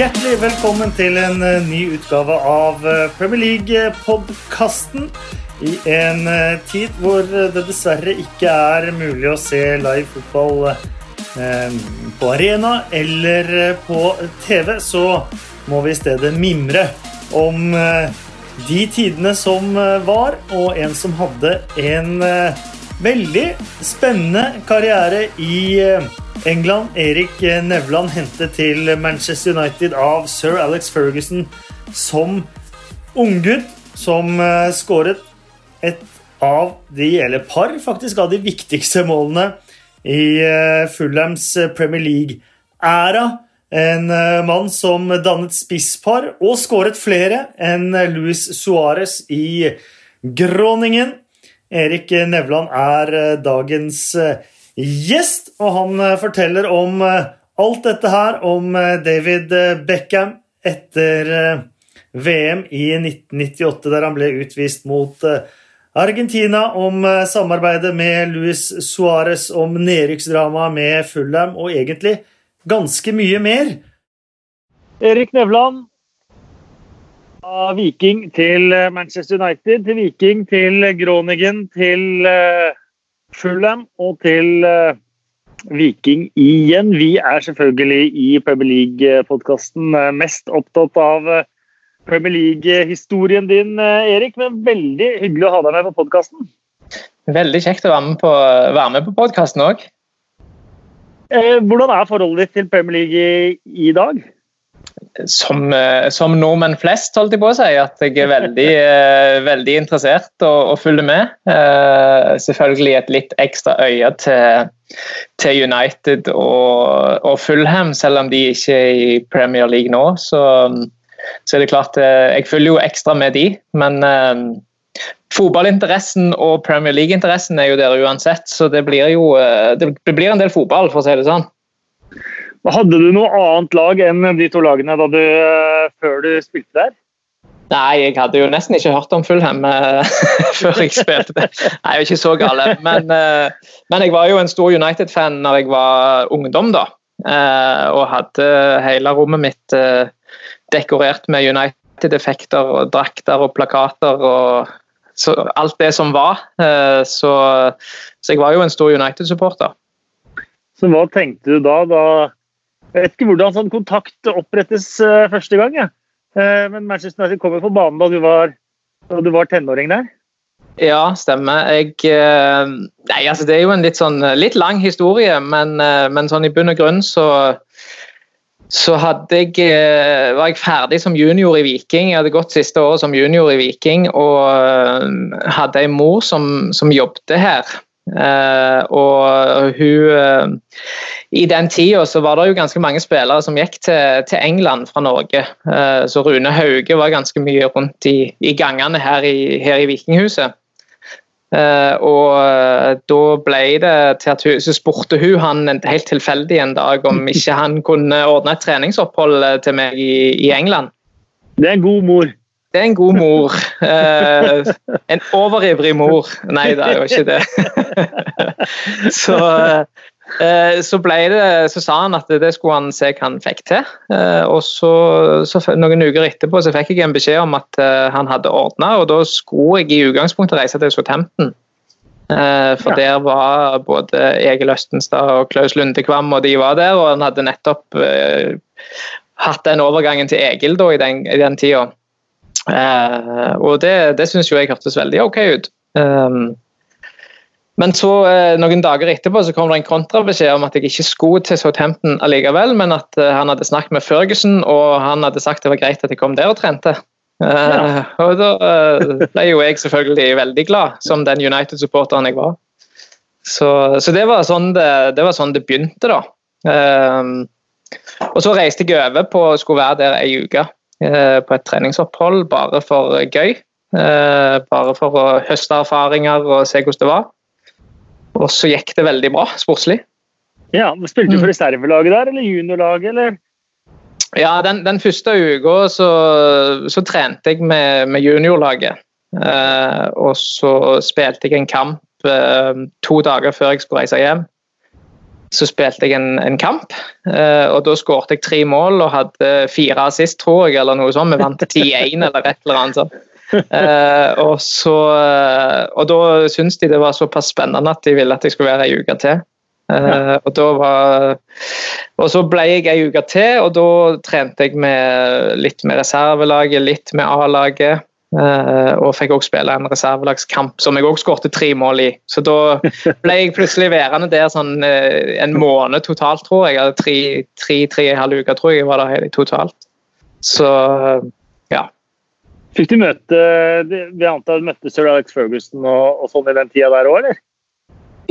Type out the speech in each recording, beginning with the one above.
Hjertelig velkommen til en eh, ny utgave av eh, Premier League-podkasten. I en eh, tid hvor det dessverre ikke er mulig å se live fotball på arena eller på TV, så må vi i stedet mimre om de tidene som var, og en som hadde en veldig spennende karriere i England. Erik Nevland hentet til Manchester United av sir Alex Ferguson som unggutt, som eh, skåret et av de, eller par faktisk, av de viktigste målene i eh, Fulhams Premier League-æra. En eh, mann som dannet spisspar og skåret flere enn Luis Suárez i Groningen. Erik Nevland er dagens gjest, og han eh, forteller om eh, alt dette her, om eh, David Beckham etter VM i 1998, der han ble utvist mot Argentina, om samarbeidet med Luis Suárez, om nedrykksdramaet med Fulham, og egentlig ganske mye mer. Erik Nevland, av Viking til Manchester United, til Viking til Groningen, til Fulham og til uh, Viking igjen. Vi er selvfølgelig i Premier League-podkasten uh, mest opptatt av uh, Premier League-historien din, Erik. Men veldig hyggelig å ha deg med på podkasten. Veldig kjekt å være med på, være på podkasten òg. Hvordan er forholdet ditt til Premier League i, i dag? Som, eh, som, nordmenn flest, holdt jeg på å si, at jeg er veldig, eh, veldig interessert og, og, følger med. Uh, selvfølgelig et litt ekstra øye til, til United og, og, Fulham, selv om de ikke er i Premier League nå. Så, så er det klart Jeg følger jo ekstra med de, men fotballinteressen og Premier League-interessen er jo der uansett, så det blir jo det blir en del fotball, for å si det sånn. Hadde du noe annet lag enn de to lagene du, eh, før du spilte der? Nei, jeg hadde jo nesten ikke hørt om Fulham uh, før jeg spilte. Nei, jeg er ikke så gale. Men, uh, men jeg var jo en stor United-fan når jeg var ungdom, da. Og hadde hele rommet mitt dekorert med United-effekter og drakter og plakater og så, alt det som var. Så, så, jeg var jo en stor United-supporter. Så hva tenkte du da, da jeg vet ikke hvordan sånn kontakt opprettes uh, første gang. Ja. Uh, men Manchester United kom jo på banen da du var, da du var tenåring der? Ja, stemmer. Jeg, uh, nei, altså det er jo en litt, sånn, litt lang historie, men, men sånn i bunn og grunn så så jeg, var jeg ferdig som junior i Viking. Jeg hadde gått siste året som junior i Viking og hadde en mor som, som jobbet her. Uh, og hun uh, I den tida så var det jo ganske mange spillere som gikk til, til England fra Norge. Uh, så Rune Hauge var ganske mye rundt i, i gangene her i, her i Vikinghuset. og da ble det til at hun, Så spurte hun han helt tilfeldig en dag om ikke han kunne ordne et treningsopphold til meg i, i England. Det er en god mor. Det er en god mor. Eh, en overivrig mor. Nei, det er jo ikke det. så, eh, så, det, så sa han at det skulle han se hva han fikk til. Eh, og så, så, Noen uker etterpå så fikk jeg en beskjed om at eh, han hadde ordna, og da skulle jeg i utgangspunktet reise til Southampton. For der var både Egil Østenstad og Klaus Lundekvam, og de var der. Og han hadde nettopp hatt den overgangen til Egil da, i den, i den tida. Uh, og det, det syns jo jeg hørtes veldig ok ut. Um, men så uh, noen dager etterpå så kom det en kontrabeskjed om at jeg ikke skulle til Southampton allikevel, men at uh, han hadde snakket med Ferguson, og han hadde sagt det var greit at jeg kom der og trente. Ja. Og da ble jo jeg selvfølgelig veldig glad, som den United-supporteren jeg var. Så, så det, var sånn det, det, var sånn det begynte, da. Uh, og så reiste jeg over på å skulle være der ei uke. Eh, på et treningsopphold bare for gøy. Eh, bare for å høste erfaringer og se hvordan det var. Og så gikk det veldig bra sportslig. Ja, Spilte du for mm. reservelaget der, eller juniorlaget, eller? Ja, den, den første uka så, så, trente jeg med, med juniorlaget. Eh, og så spilte jeg en kamp eh, to dager før jeg skulle reise hjem. Så spilte jeg en, en kamp, uh, og da skåret jeg tre mål og hadde fire assist, tror jeg, eller noe sånt. Vi vant 10-1 eller et eller annet sånt. Uh, og, så, og da syntes de det var såpass spennende at de ville at jeg skulle være ei uke til. Ja. og, var, og så ble jeg ei uke til, og da trente jeg med, litt med reservelaget, litt med A-laget. Uh, og fikk også spille en reservelagskamp som jeg også skåret tre mål i. Så da ble jeg plutselig værende der sånn, uh, en måned totalt, tror jeg. Tre, tre, tre og en halv uke tror jeg var der totalt. Så ja. Fikk du møte Vi antar du møtte sir Alex Ferguson og, og sånn i den tida der òg, eller?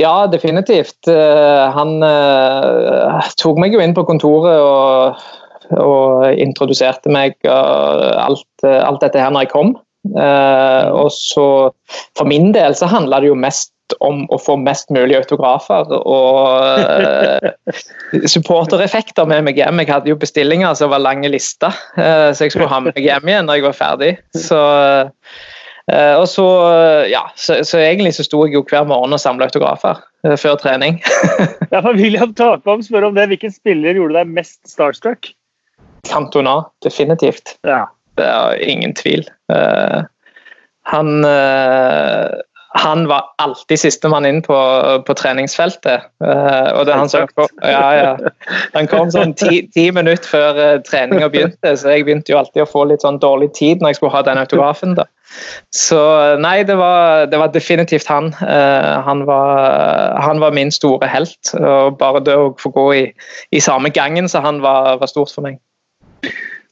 Ja, definitivt. Eh, han uh, tok meg jo inn på kontoret og, og introduserte meg og alt, alt, dette her når jeg kom. Uh, og så For min del så handla det jo mest om å få mest mulig autografer og uh, supportereffekter med meg hjem. Jeg hadde jo bestillinger som var lange lister, så jeg skulle ha med meg hjem igjen når jeg var ferdig. Så Uh, og så, ja, så, så, egentlig så sto jeg jo hver morgen og samla autografer før trening. ja, for William Takvam spør om det. Hvilken spiller gjorde deg mest starstruck? Cantona, definitivt. Ja. Det er ingen tvil. Uh, han han var alltid sistemann inn på, på treningsfeltet. Uh, og det han, som ja, ja. han kom sånn ti, ti minutter før uh, treninga begynte, så jeg begynte jo alltid å få litt sånn dårlig tid når jeg skulle ha den autografen. da. Så nei, det var, det var definitivt han. Uh, han, var, han, var, min store helt. Og bare det å få gå i, i samme gangen som han var, var stort for meg.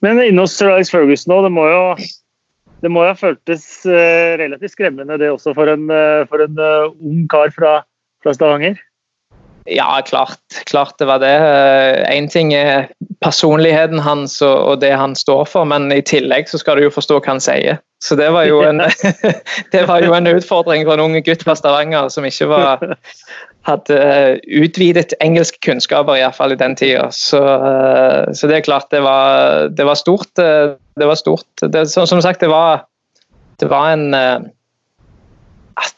Men inne hos Alex Ferguson nå, det må jo det må ha føltes uh, relativt skremmende det også for en, uh, for en uh, ung kar fra, fra, Stavanger? Ja, klart, klart det var det. Én ting er personligheten hans og, det han står for, men i tillegg så skal du jo forstå hva han sier. Så det var jo en, det var jo en utfordring for en ung gutt fra Stavanger som ikke var, hadde utvidet engelske kunnskaper, iallfall i den tida. Så, så, det er klart det var, det var stort det var stort. Det, som sagt, det var, det var en eh,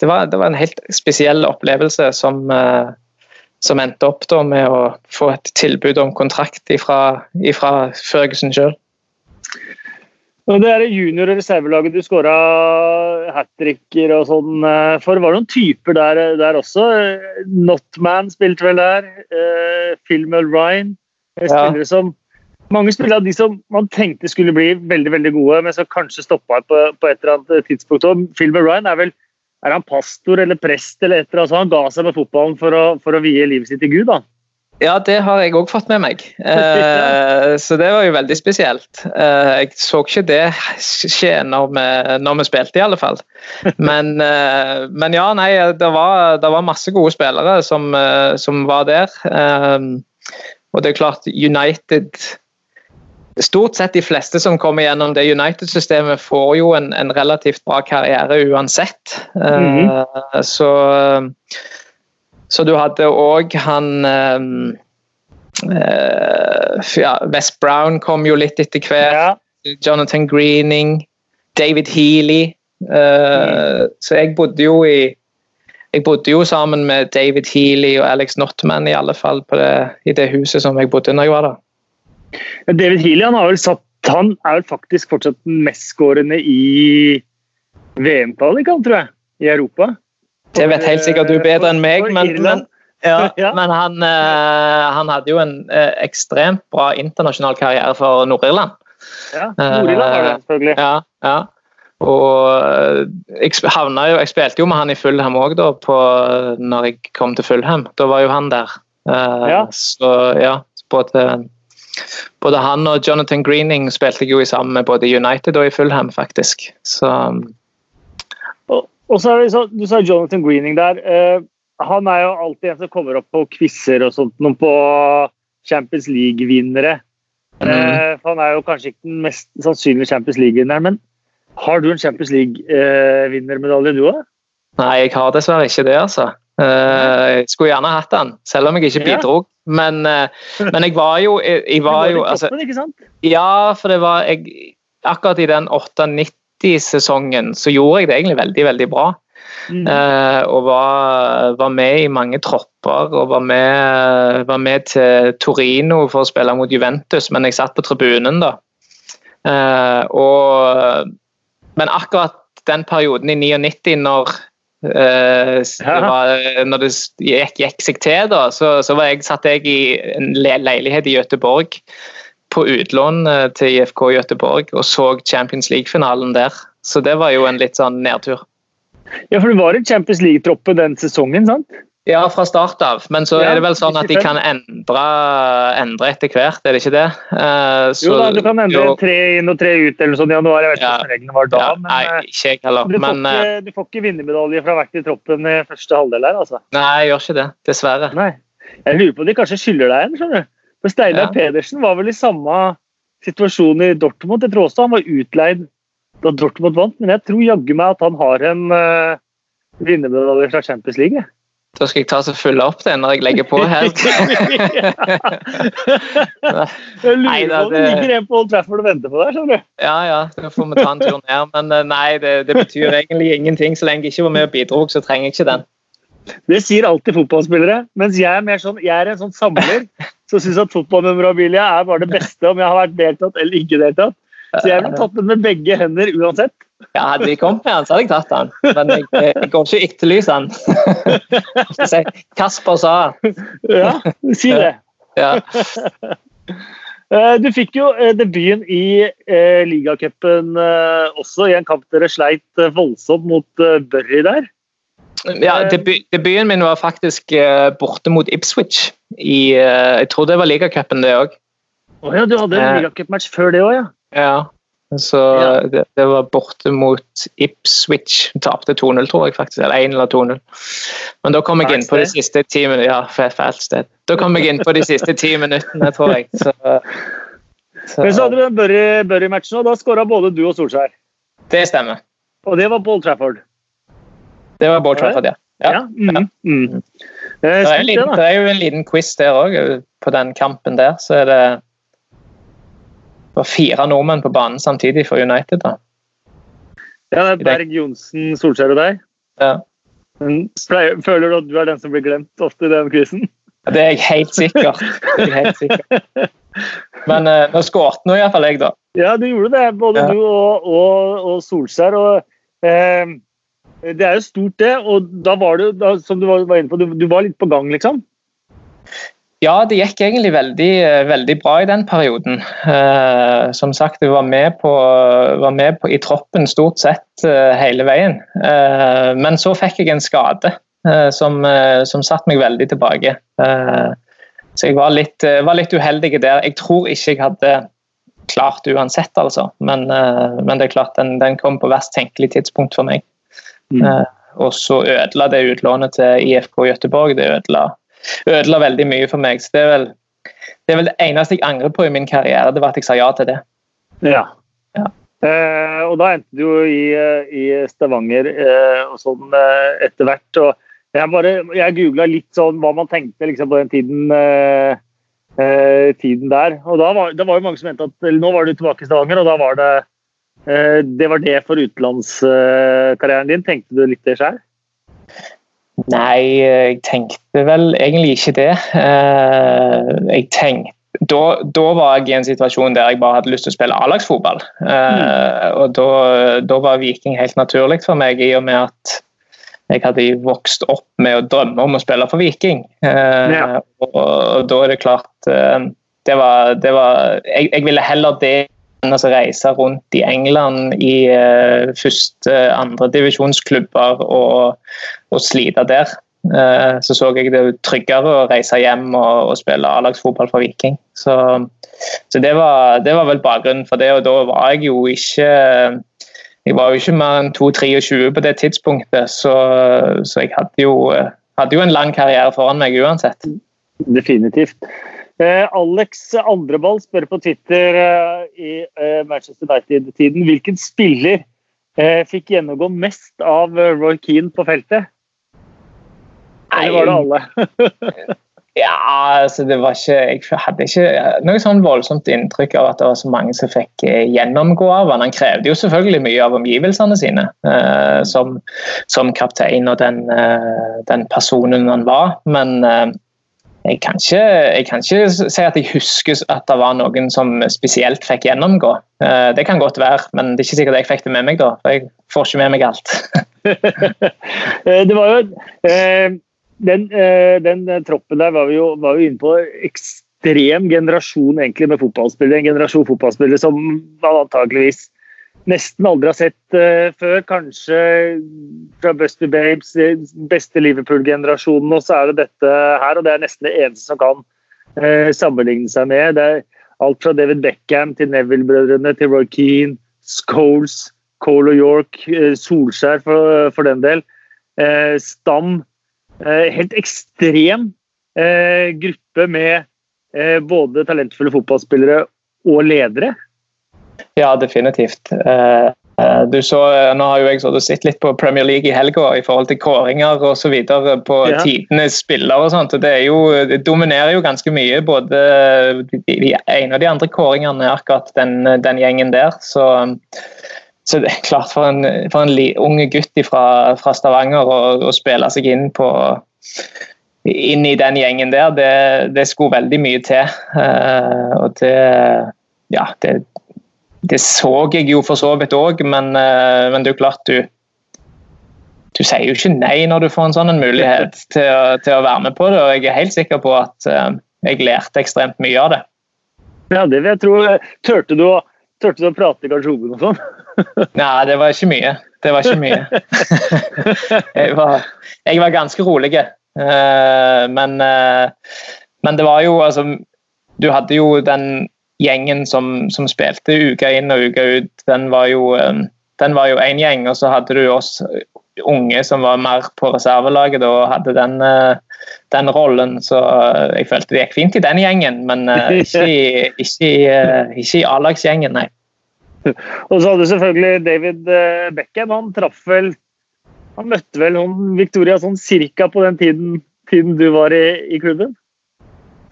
det var, det var, en helt spesiell opplevelse som, eh, som endte opp med å få et tilbud om kontrakt fra Ferguson sjøl. Det er junior- og reservelaget du skåra hat tricker og sånn eh, for. Var det noen typer der, der også? Notman spilte vel der. Phil Mulrine. Spillere ja. som mange spillere av de som man tenkte skulle bli veldig veldig gode, men som kanskje stoppa på, på, et eller annet tidspunkt. Og Phil Ryan er vel er han pastor eller prest eller et eller annet, så han ga seg med fotballen for å, for å vie livet sitt til Gud. da. Ja, det har jeg òg fått med meg. Eh, så det var jo veldig spesielt. Eh, jeg så ikke det skje når vi, når vi spilte, i alle fall. Men, eh, men ja, nei, det var, det var, masse gode spillere som, eh, som var der. Eh, og det er klart, United stort sett de fleste som kommer gjennom det United-systemet, får jo en, en, relativt bra karriere uansett. Mm -hmm. uh, så, så, du hadde òg han um, uh, ja, West Brown kom jo litt etter hvert. Ja. Jonathan Greening. David Healy. Uh, mm. Så jeg bodde jo i jeg bodde jo sammen med David Healy og Alex Notman i alle fall det, i det huset som jeg bodde når jeg var der. David Healy han, har vel satt, han er vel faktisk fortsatt den mestskårende i VM-kvalikan, tror jeg, i Europa. Det vet helt sikkert du bedre enn meg, men, men, ja, men han, uh, han, hadde jo en uh, ekstremt bra internasjonal karriere for Nord-Irland. Ja, Nord-Irland var det selvfølgelig. Ja, ja. Og jeg, havna jo, jeg spilte jo med han i Fulham òg, da, på, når jeg kom til Fulham. Da var jo han der. Ja. Så ja, både både han og Jonathan Greening spilte jeg jo sammen med både United og i Fulham, faktisk. Så um, og, og så er det så, Du sa Jonathan Greening der. Uh, han er jo alltid en som kommer opp på quizer og sånt, noen på Champions League-vinnere. Mm. Uh, han er jo kanskje ikke den mest sannsynlige Champions League-vinneren, men har du en Champions League-vinnermedalje, du òg? Nei, jeg har dessverre ikke det, altså. Uh, jeg skulle gjerne hatt den, selv om jeg ikke bidro. Men, uh, men, jeg var jo Jeg, jeg var jo altså. Ja, for det var jeg, Akkurat i den 98-sesongen så gjorde jeg det egentlig veldig, veldig bra. Mm. Uh, og var, var, med i mange tropper og var med, var med, til Torino for å spille mot Juventus, men jeg satt på tribunen da. Uh, og, men akkurat den perioden i 99 når Uh, det var, når det gikk, gikk seg til, da, så, så jeg, satt jeg i en le leilighet i Gøteborg på utlån til IFK Gøteborg og så Champions League-finalen der. Så det var jo en litt sånn nedtur. Ja, for du var i Champions League-troppen den sesongen, sant? Ja, fra start av. Men så ja, er det vel sånn at de kan endre, endre etter hvert, er det ikke det? Uh, så, jo da, du kan endre jo, tre inn og tre ut eller noe sånt i januar. Jeg vet ikke ja, hvordan reglene var da. Ja, men, nei, eh, ikke jeg heller. Du, får men, ikke, eh, du får ikke vinnermedalje fra hvert i troppen i første halvdel her, altså. Nei, jeg gjør ikke det. Dessverre. Nei. Jeg lurer på om de kanskje skylder deg en, skjønner du. For Steinar ja. Pedersen var vel i samme situasjon i Dortmund. Jeg tror også han var utleid da Dortmund vant, men jeg tror jaggu meg at han har en uh, vinnermedalje fra Champions League. Da skal jeg ta og følge opp det når jeg legger på her. jeg lurer på om det ligger en på Old Trafford og venter på deg. skjønner du? Ja, ja, da får vi ta en tur ned. Men eh, nei, det, det, betyr egentlig ingenting. Så lenge jeg ikke var med og bidro, så trenger jeg ikke den. Det sier alltid fotballspillere, mens jeg er, mer sånn, jeg er en sånn samler som syns at fotballmemorabilia er bare det beste om jeg har vært deltatt eller ikke deltatt. Så jeg ville tatt den med begge hender uansett. Ja, Hadde de kommet med den, så hadde jeg tatt den. Men jeg, jeg går ikke etterlyse den. Kasper sa Ja, si det. Ja. Eh, du fikk jo eh, debuten i eh, ligacupen også, i en kamp dere sleit voldsomt mot Børri der. Ja, Debuten min var faktisk borte mot Ipswich. I, jeg tror det var ligacupen, det òg. Oh, ja, du hadde en ligacupmatch før det òg, ja? Ja. Så ja. det, det, var borte mot Ipswich. Tapte 2-0, tror jeg faktisk. Eller 1 eller 2-0. Men da kom jeg inn på de siste ti minuttene. Ja, fælt sted. Da kom jeg inn på de siste ti minuttene, tror jeg. Så, så. Men så hadde du den Burry-matchen, og da skåra både du og Solskjær. Det stemmer. Og det var Paul Trafford? Det var Paul Trafford, ja. ja. ja. Mm. Mm. Det, er liten, det, er jo en liten quiz der òg, på den kampen der. Så er det var fire nordmenn på banen samtidig for United. da. Ja, det er Berg, Johnsen, Solskjær og deg. Ja. Men Føler du at du er den som blir glemt ofte i den quizen? Det er jeg helt. Det er sikkert. Men uh, nå skåret nå iallfall jeg, da. Ja, du gjorde det. Både ja. du og, og, og Solskjær. Og, eh, det er jo stort, det. Og da var du, da, som du var inne på, du, du var litt på gang, liksom? Ja, det gikk egentlig veldig, eh, veldig bra i den perioden. Eh, som sagt, jeg var med, på, var med på, i troppen stort sett eh, hele veien. Eh, men så fikk jeg en skade eh, som, eh, som satte meg veldig tilbake. så jeg var litt, var litt, uheldig der. Jeg tror ikke jeg hadde klart uansett, altså. Men, men, det er klart, den, den, kom på verst tenkelig tidspunkt for meg. Mm. og så ødela det utlånet til IFK Gøteborg. Det ødela ødela veldig mye for meg. så det er, vel, det er vel det eneste jeg angrer på i min karriere, det var at jeg sa ja til det. Ja. ja. Eh, og da endte du jo i, eh, i Stavanger eh, og sånn eh, etter hvert. og Jeg, bare, jeg googla litt sånn hva man tenkte liksom, på den tiden, eh, eh, tiden der. Og da var, det var jo mange som mente at eller, nå var du tilbake i Stavanger, og da var det det var det for utenlandskarrieren din. Tenkte du litt det sjøl? Nei, jeg tenkte vel egentlig ikke det. Eh, jeg tenkte da, da, var jeg i en situasjon der jeg bare hadde lyst til å spille A-lagsfotball. Mm. Og da, da, var Viking helt naturlig for meg, i og med at jeg hadde vokst opp med å drømme om å spille for Viking. Uh, ja. Og, og, da er det klart Det var, det var jeg, jeg ville heller det altså reise rundt i England i uh, første, andre divisjonsklubber og, og slite der. Uh, så så jeg det tryggere å reise hjem og, og spille A-lagsfotball for Viking. Så, så det, var, det, var, vel bakgrunnen for det, og da var jeg jo ikke jeg var jo ikke mer enn 2-23 på det tidspunktet, så, så jeg hadde jo, hadde jo en lang karriere foran meg uansett. Definitivt. Eh, Alex Andreball spør på Twitter eh, i eh, Manchester United-tiden hvilken spiller fikk gjennomgå mest av Roy Keane på feltet? Eller var det alle? Ja, altså det var ikke Jeg hadde ikke noe sånn voldsomt inntrykk av at det var så mange som fikk gjennomgå av han. Han krevde jo selvfølgelig mye av omgivelsene sine som, som, kaptein og den, den, personen han var, men jeg kan, ikke, jeg kan, ikke, si at jeg husker at det var noen som spesielt fikk gjennomgå. Det kan godt være, men det er ikke sikkert jeg fikk det med meg, da. For jeg får ikke med meg alt. det var jo den, eh, den, eh, troppen der var vi jo, var vi inne på ekstrem generasjon egentlig med fotballspillere. En generasjon fotballspillere som man antakeligvis nesten aldri har sett uh, før. Kanskje fra Busty Babes, beste Liverpool-generasjonen, og så er det dette her. Og det er nesten det eneste som kan uh, sammenligne seg med. Det er alt fra David Beckham til Neville-brødrene til Roy Keane, Scholes, Cole og York, uh, Solskjær for, for, den del. Stam Eh, helt ekstrem eh, gruppe med eh, både talentfulle fotballspillere og ledere. Ja, definitivt. Du så, nå har jo jeg sett litt på Premier League i helga i forhold til kåringer osv. på ja. tidenes spillere og sånt. og det, jo, det, dominerer jo ganske mye. Både de ene og de andre kåringene akkurat den, den gjengen der. Så, så, det er klart for en, for en ung gutt fra, fra Stavanger å spille seg inn på inn i den gjengen der, det, det skulle veldig mye til. Uh, og det Ja, det, det, så jeg jo for så vidt òg, men, uh, men, det er jo klart du Du sier jo ikke nei når du får en sånn en mulighet til å, til å, være med på det, og jeg er helt sikker på at uh, jeg lærte ekstremt mye av det. Ja, det vil jeg tro. Tørte du å, turte du å prate i garderoben og sånn? Nei, det var ikke mye. Det var ikke mye. jeg, var, jeg var ganske rolig. Uh, men, men, det var jo altså Du hadde jo den gjengen som, som spilte uka inn og uka ut. Den var jo um, den var jo én gjeng, og så hadde du oss unge som var mer på reservelaget og hadde den, den rollen. Så jeg følte det gikk fint i den gjengen, men ikke i, ikke i, ikke i A-lagsgjengen, nei. Og så hadde du selvfølgelig David eh, Beckham. Han traff vel Han møtte vel noen Victoria sånn cirka på den tiden, tiden du var i, i, klubben?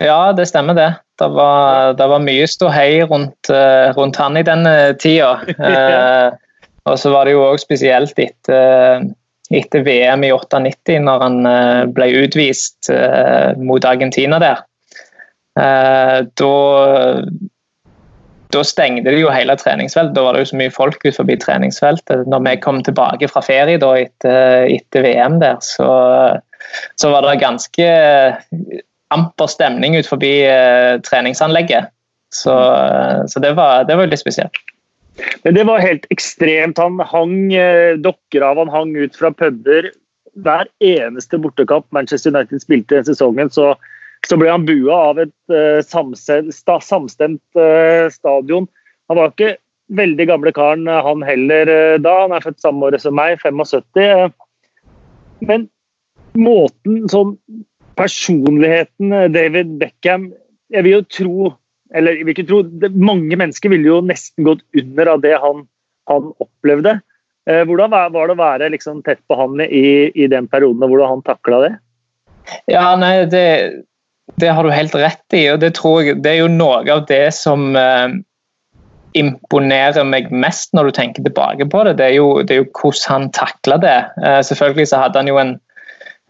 Ja, det stemmer det. Det var, det var mye ståhei rundt, eh, rundt, han i den tida. eh, og så var det jo òg spesielt etter, etter, VM i 98, når han eh, ble utvist mot Argentina der. da da stengte de jo hele treningsfeltet. Da var det jo så mye folk ut forbi treningsfeltet. Når vi kom tilbake fra ferie da etter, etter VM der, så, så, var det ganske amper stemning ut forbi uh, treningsanlegget. Så, så det, var, det, var, litt spesielt. Men det var helt ekstremt. Han hang uh, dokker av, han hang ut fra puber. Hver eneste bortekamp Manchester United spilte den sesongen, så så ble han bua av et uh, samstemt, samstemt uh, stadion. Han var ikke veldig gamle karen, eh, han heller da. Han er født samme året som meg, 75. Men måten sånn Personligheten David Beckham Jeg vil jo tro eller jeg vil ikke tro, Mange mennesker ville jo nesten gått under av det han, han opplevde. Hvordan var det å være liksom tett på han i, i den perioden, og hvordan han takla det? Ja, nei, det, det har du helt rett i, og det tror jeg det er jo noe av det som eh, imponerer meg mest når du tenker tilbake på det. Det er jo, det er jo hvordan han takla det. Eh, selvfølgelig så hadde han jo en,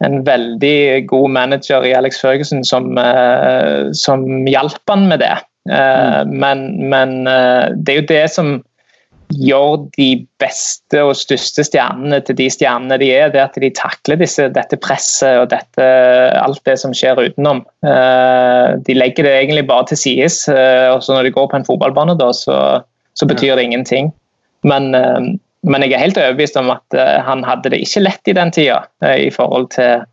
en veldig god manager i Alex Ferguson som, eh, som hjalp han med det. Eh, mm. men, men eh, det er jo det som gjør de beste og største stjernene til de stjernene de er, det at de takler disse, dette presset og dette, alt det som skjer utenom. De legger det egentlig bare til sides. Og så når de går på en fotballbane, da, så, så betyr det ingenting. Men, men, jeg er helt overbevist om at han hadde det ikke lett i den tida i forhold til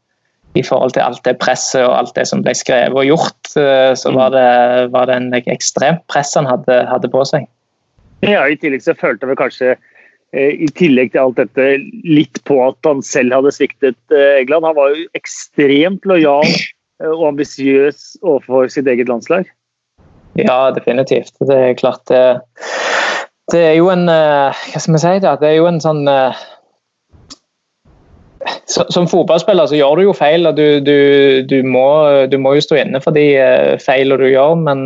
i forhold til alt det presset og alt det som ble skrevet og gjort, så var det, var det en ekstremt press han hadde, hadde på seg. Ja, I tillegg så følte vi kanskje eh, i tillegg til alt dette litt på at han selv hadde sviktet eh, England. Han var jo ekstremt lojal eh, og ambisiøs overfor sitt eget landslag. Ja, definitivt. Det er klart det, det er jo en Hva skal vi si? Det, det er jo en sånn som fotballspiller så gjør du jo feil, og du, du, du, må, du må, jo stå inne for de feilene du gjør, men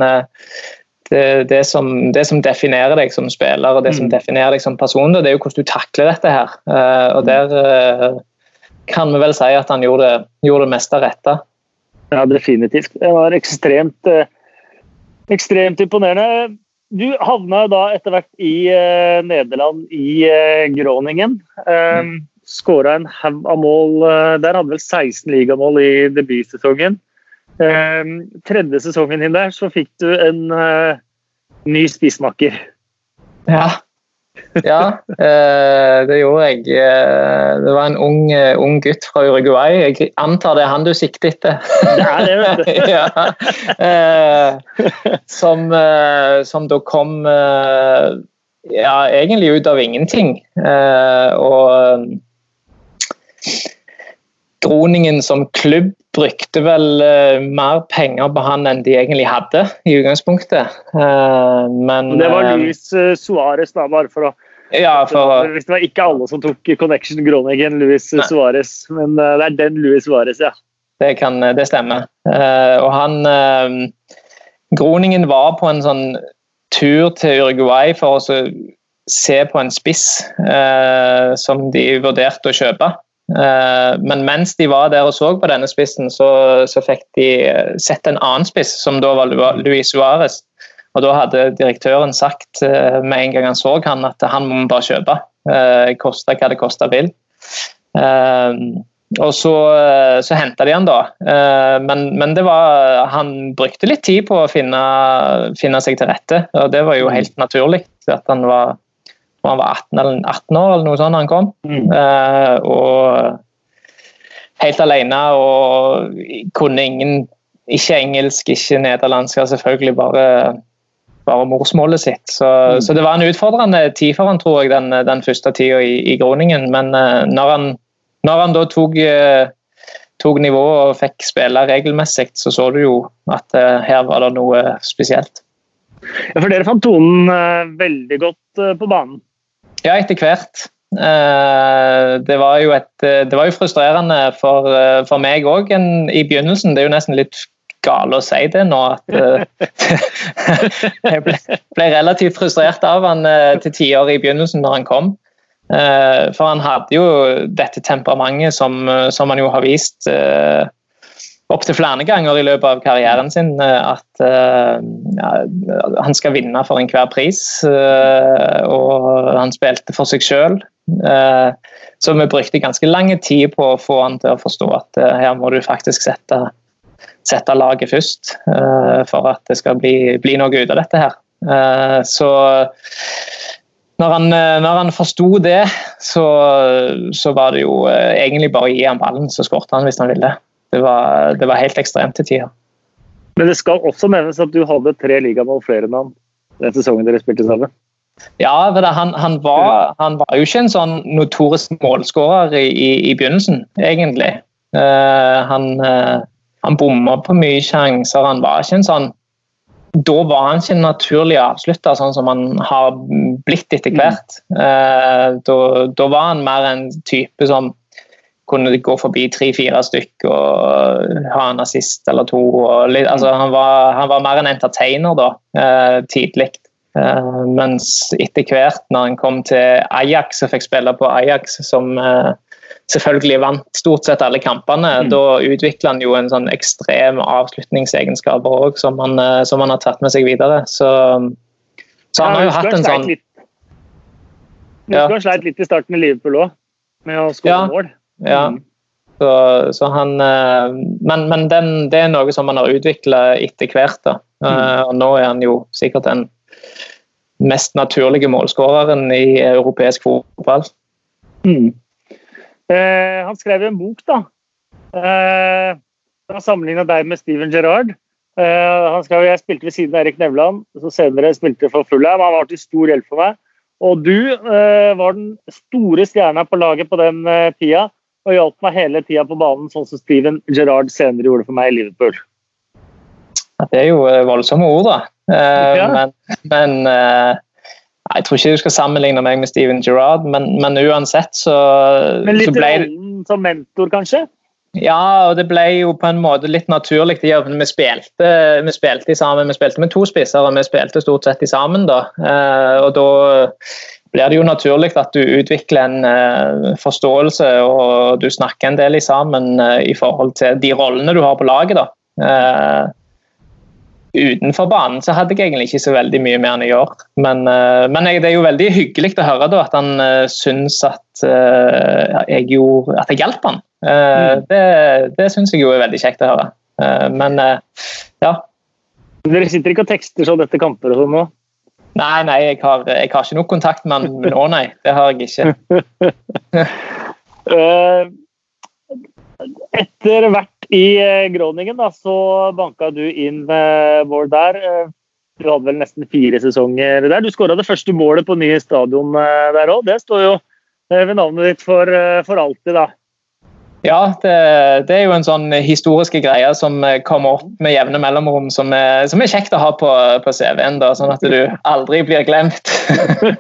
det, det, som, det, som, definerer deg som spiller og det som mm. definerer deg som person, det er jo hvordan du takler dette her. Og der kan vi vel si at han gjorde, gjorde det meste rette. Ja, definitivt. Det var ekstremt, ekstremt imponerende. Du havna da etter hvert i uh, Nederland, i uh, Groningen. Uh, mm. Skåra en haug av mål uh, der. Hadde vel 16 ligamål i debutsesongen. Uh, tredje sesongen din der så fikk du en ny spissmakker. Ja, ja, eh, det gjorde jeg. Eh, det var en ung, eh, ung, gutt fra Uruguay. Jeg antar det er han du sikter etter. Det er det, vet du. ja. som, som, da kom ja, egentlig ut av ingenting. Og Groningen som klubb brukte vel mer penger på han enn de egentlig hadde i utgangspunktet. Men Det var Luis Suárez, da, bare for å ja, for... Hvis det var ikke alle som tok Connection Groningen, Luis Suárez, men det er den Luis Suárez, ja. Det, kan, det stemmer. Og han Groningen var på en sånn tur til Uruguay for å se på en spiss som de vurderte å kjøpe. Eh, men mens de var der og så på denne spissen, så, så fikk de eh, sett en annen spiss, som da var Luis Suárez. Og da hadde direktøren sagt eh, med en gang han så han, at han må bare kjøpe. Koste hva det kosta vil. Og så, så henta de han da. Men, men, det var, han brukte litt tid på å finne, finne seg til rette, og det var jo helt naturlig. at han var han var 18, eller 18 år eller noe sånt da han kom. Mm. Uh, og helt alene og kunne ingen Ikke engelsk, ikke nederlandsk, selvfølgelig bare, bare morsmålet sitt. Så, mm. så, det var en utfordrende tid for han, tror jeg, den, den første tida i, i, Groningen. Men uh, når, han, når, han, da tok uh, tok nivået og fikk spille regelmessig, så så du jo at her var det noe spesielt. Ja, for Dere fant tonen veldig godt på banen? Ja, etter hvert. Eh, det var jo, et, eh, det var jo frustrerende for, eh, for meg òg i begynnelsen. Det er jo nesten litt gale å si det nå. at Jeg ble, ble, relativt frustrert av han til tider i begynnelsen når han kom. For han hadde jo dette temperamentet som, som han jo har vist opptil flere ganger i løpet av karrieren sin eh, at uh, ja, han skal vinne for enhver pris. Uh, og han spilte for seg sjøl. Så vi brukte ganske lang tid på å få han til å forstå at her må du faktisk sette, sette laget først for at det skal bli, bli, noe ut av dette her. så når han, når han forsto det, så, så, var det jo egentlig bare å gi ham ballen, så skåret han hvis han ville det var, det var helt ekstremt til tider. Men det skal også nevnes at du hadde tre ligamål flere enn han den sesongen dere spilte sammen. Ja, han, han, var, han, var, jo ikke en sånn notorisk målskårer i, i, i, begynnelsen, egentlig. Uh, han uh, han bomma på mye sjanser. Han var ikke en sånn Da var han ikke en naturlig avslutter, sånn som han har blitt etter hvert. Uh, da, da, var han mer en type som kunne gå forbi tre-fire stykk og ha en assist eller to. Litt, altså, han, var, han, var, mer en entertainer da, eh, tidlig. Eh, mens etter hvert, når han kom til Ajax og fikk spille på Ajax, som eh, selvfølgelig vant stort sett alle kampene, mm. da utvikla han jo en sånn ekstrem avslutningsegenskaper òg, som, eh, som, han har tatt med seg videre. Så, så han ja, har jo hatt en sånn litt. har Han sleit litt i starten med Liverpool òg, med å skåre ja. mål. Ja. Mm. Så, så, han eh, Men, men den, det er noe som han har utvikla etter hvert. da. Mm. Eh, og nå er han jo sikkert den mest naturlige målskåreren i europeisk fotball. Mm. Eh, han skrev en bok, da. Eh, han sammenligna deg med Steven Gerrard. Eh, han skrev jeg spilte ved siden av Erik Nevland, så senere spilte for Fulham. Han var til stor hjelp for meg. Og du eh, var den store stjerna på laget på den tida og hjalp meg hele tida på banen, sånn som Steven Gerrard senere gjorde for meg i Liverpool. Det er jo eh, voldsomme ord, da. Uh, ja. Men, men uh, jeg tror ikke du skal sammenligne meg med Steven Gerrard, men, men uansett så, Men litt så ble rollen som mentor, kanskje? Ja, og det ble jo på en måte litt naturlig. Vi spilte, vi spilte sammen, vi spilte med to spisser, og vi spilte stort sett sammen. da. Og da blir det jo naturlig at du utvikler en uh, forståelse og du snakker en del sammen uh, i forhold til de rollene du har på laget. da. Uh, utenfor banen så hadde jeg egentlig ikke så veldig mye mer enn i år. Men, men jeg, det er jo veldig hyggelig å høre da, at han uh, syns at jeg gjorde, at jeg hjalp han. Mm. Det, det syns jeg jo er veldig kjekt å høre. men ja. Dere sitter ikke og tekster sånn etter kamper og sånn nå? Nei, nei, jeg har, jeg har ikke noe kontakt med han nå, nei. Det har jeg ikke. Eh, etter hvert i eh, Groningen da, så banka du inn mål der. Eh, du hadde vel nesten fire sesonger der. Du skåra det første målet på nye stadion der òg. Det står jo ved navnet ditt for, for alltid, da. Ja, det, det, er jo en sånn historiske greie som kommer opp med jevne mellomrom, som er, som er kjekt å ha på, på CV-en, da, sånn at du aldri blir glemt.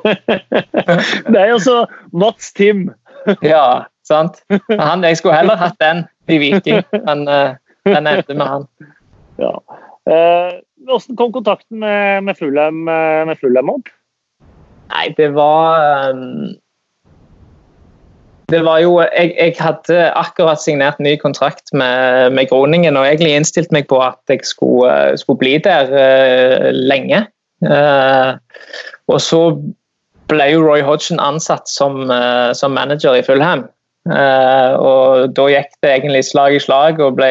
det er jo så Mats Tim. ja, sant. Han, jeg skulle heller hatt den i Viking, men uh, den endte med han. Ja. Hvordan uh, kom kontakten med, med Fulham, eh, med Fulham opp? Nei, det var um, det var jo, jeg, jeg, hadde akkurat signert ny kontrakt med, med, Groningen og egentlig innstilt meg på at jeg skulle, skulle bli der uh, lenge. Uh, og så ble jo Roy Hodgson ansatt som, uh, som manager i Fulham. og da gikk det egentlig slag i slag, og ble,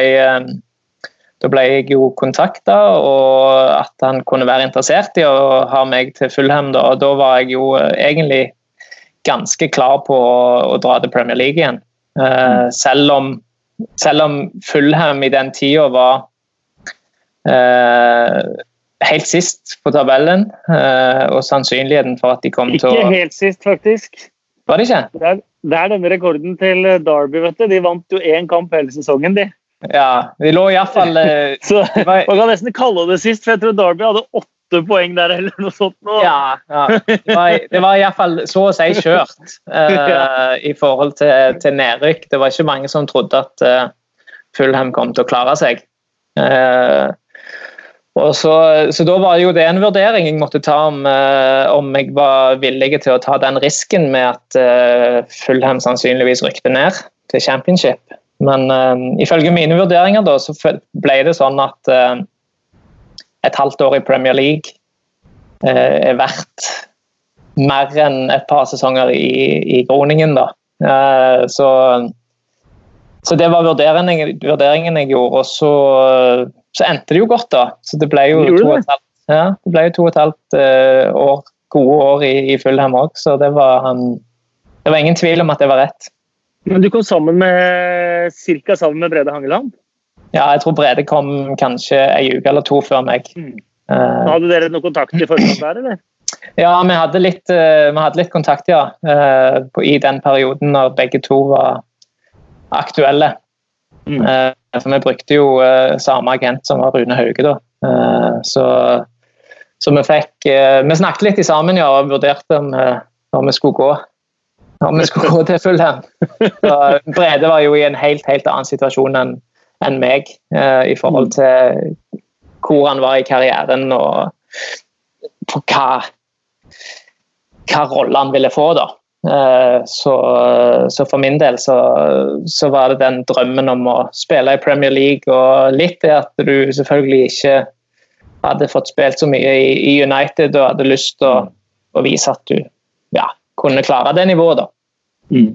da ble jeg jo kontakta og at han kunne være interessert i å ha meg til Fulham. Da, og da var jeg jo egentlig ganske klar på å, å dra til Premier League igjen. Uh, selv, om, selv om Fulham i den tida var uh, helt sist på tabellen, uh, og sannsynligheten for at de kom ikke til å Ikke helt sist, faktisk. Var det ikke? Det er, det er denne rekorden til Derby, vet du. De vant jo én kamp hele sesongen, de. Ja, de lå iallfall Så man kan nesten kalle det sist, for jeg tror Derby hadde åtte åtte poeng der, eller noe sånt. Nå. Ja, ja. Det var, det var iallfall så å si kjørt uh, i forhold til, til, nedrykk. Det var ikke mange som trodde at uh, Fulham kom til å klare seg. Uh, så, så, da var jo det en vurdering jeg måtte ta om, om jeg var villig til å ta den risken med at Fulham sannsynligvis rykte ned til championship. Men ifølge mine vurderinger da, så ble det sånn at et halvt år i Premier League eh, er verdt mer enn et par sesonger i, i Groningen. da. Eh, så, så, det var vurderingen, vurderingen jeg gjorde. Og så, så, endte det jo godt, da. Så det ble jo to og halvt, ja, det ble jo to og et halvt uh, år, gode år i, i Fulham òg, så det var, um, det var ingen tvil om at det var rett. Men du kom sammen med, cirka sammen med Brede Hangeland? Ja, jeg tror Brede kom kanskje ei uke eller to før meg. Mm. Uh, hadde dere noe kontakt i forkant der, eller? Ja, vi hadde litt, uh, vi hadde litt kontakt, ja. Uh, på, I den perioden når begge to var aktuelle. Mm. for vi brukte jo samme agent som var Rune Hauge, da. så, så vi fikk Vi snakket litt sammen ja, og vurderte om, om vi skulle gå om vi skulle gå til Fulham. Brede var jo i en helt, helt annen situasjon enn enn meg eh, i forhold mm. til hvor han var i karrieren og på hva, hva rolle han ville få. da. Eh, så, så, for min del så, så, var det den drømmen om å spille i Premier League og litt det at du selvfølgelig ikke hadde fått spilt så mye i, i United og hadde lyst til å, å, vise at du ja, kunne klare det nivået. da. Mm.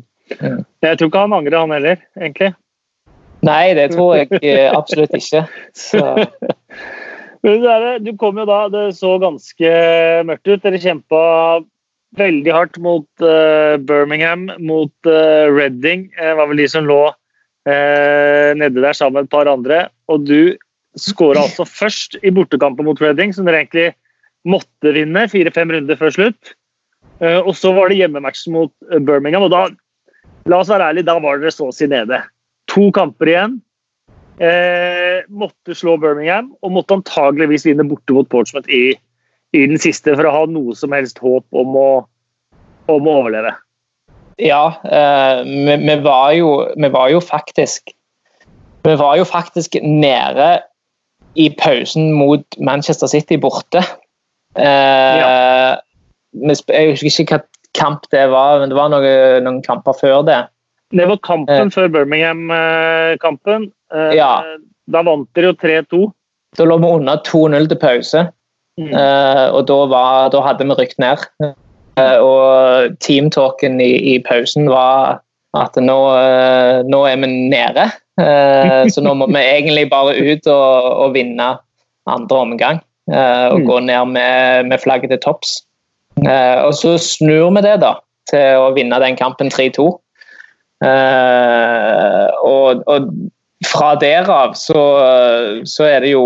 Jeg tror ikke han angrer, han heller, egentlig. Nei, det tror jeg eh, absolutt ikke. du kom jo da, det så ganske mørkt ut. Dere kjempa veldig hardt mot uh, Birmingham, mot uh, Reading. Det uh, var vel de som lå nede der sammen med et par andre. Og du skåra altså først i bortekampen mot Reading, som dere egentlig måtte vinne fire-fem runder før slutt. og så var det hjemmematchen mot Birmingham, og da la oss være ærlige, da var dere så å si nede. To kamper igjen. Eh, måtte slå Birmingham og måtte antageligvis vinne borte mot Portsmouth i, i, den siste for å ha noe som helst håp om å, om å overleve. Ja, eh, vi, vi, var jo, vi var jo faktisk Vi var jo faktisk nede i pausen mot Manchester City borte. Eh, ja. Jeg husker ikke hva kamp det var, men det var noen, noen kamper før det. Det var kampen før Birmingham-kampen. Ja. Da vant dere jo 3-2. Da lå vi under 2-0 til pause, mm. og da, var, da hadde vi rykt ned. Eh, og teamtalken i, i, pausen var at nå, eh, nå, er vi nede. Eh, så nå må vi egentlig bare ut og, og vinne andre omgang. Og mm. gå ned med, med flagget til topps. Og så snur vi det da til å vinne den kampen 3-2. Og, og, fra derav så, så er det jo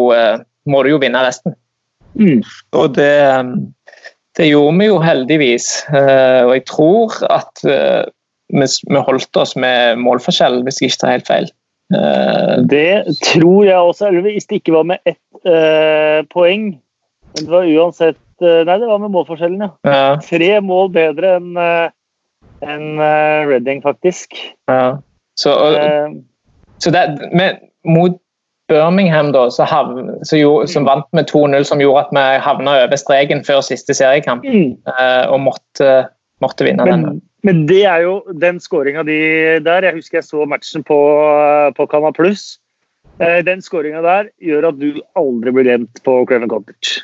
Må du jo vinne resten. Mm. Og det det gjorde vi jo heldigvis, eh, og jeg tror at eh, vi holdt oss med målforskjell, hvis jeg ikke tar helt feil. Eh, det tror jeg også, eller hvis det ikke var med ett eh, poeng. Men det var uansett Nei, det var med målforskjellen, ja. ja. Tre mål bedre enn uh, en, Redding, faktisk. Ja. Så, og, så det, men mot Birmingham, da, havn, jo, som vant med 2-0, som gjorde at vi havna over streken før siste seriekamp. Mm. Uh, og måtte, måtte vinne men, den. Men det er jo den skåringa di der. Jeg husker jeg så matchen på, på Canal Pluss. Den skåringa der gjør at du aldri blir glemt på Craven Cottage.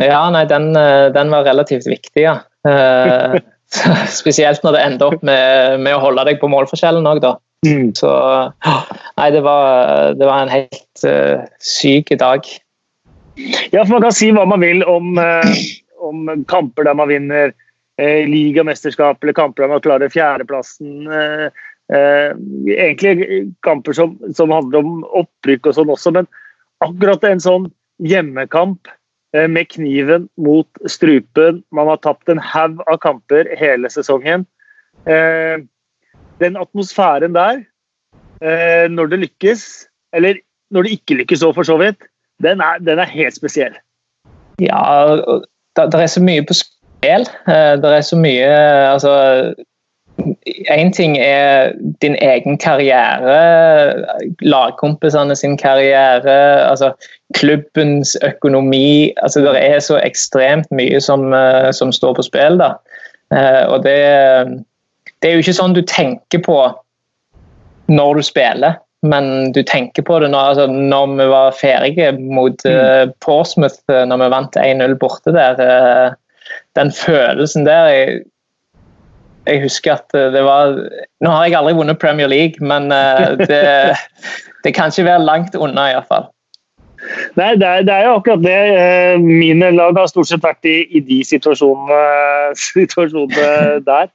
Ja, nei, den, eh, den var relativt viktig, ja. Uh, spesielt når det ender opp med, med, å holde deg på målforskjellen òg, da. Mm. Så Nei, det var, det var en helt uh, syk dag. Ja, for man kan si hva man vil om, uh, om kamper der man vinner uh, ligamesterskap, eller kamper der man klarer fjerdeplassen. Uh, egentlig kamper som, som, handler om opprykk og sånn også, men akkurat en sånn hjemmekamp med kniven mot strupen Man har tapt en haug av kamper hele sesongen. Eh, den atmosfæren der, eh, når det lykkes, eller når det ikke lykkes òg, for så vidt, den er, den er, helt spesiell. Ja, det, er så mye på spill. Eh, det er så mye Altså Én ting er din egen karriere, lagkompisene sin karriere, altså klubbens økonomi. altså Det er så ekstremt mye som, eh, som står på spill. da. Og det det er jo ikke sånn du tenker på når du spiller, men du tenker på det når, altså, når vi var ferdige mot mm. Portsmouth, uh, når vi vant 1-0 borte der. Den følelsen der jeg, husker at det var Nå har jeg aldri vunnet Premier League, men det, det kan ikke være langt unna, iallfall. Nei, det er, det er, jo akkurat det. Mine lag har stort sett vært i, i de situasjonene, situasjonene der.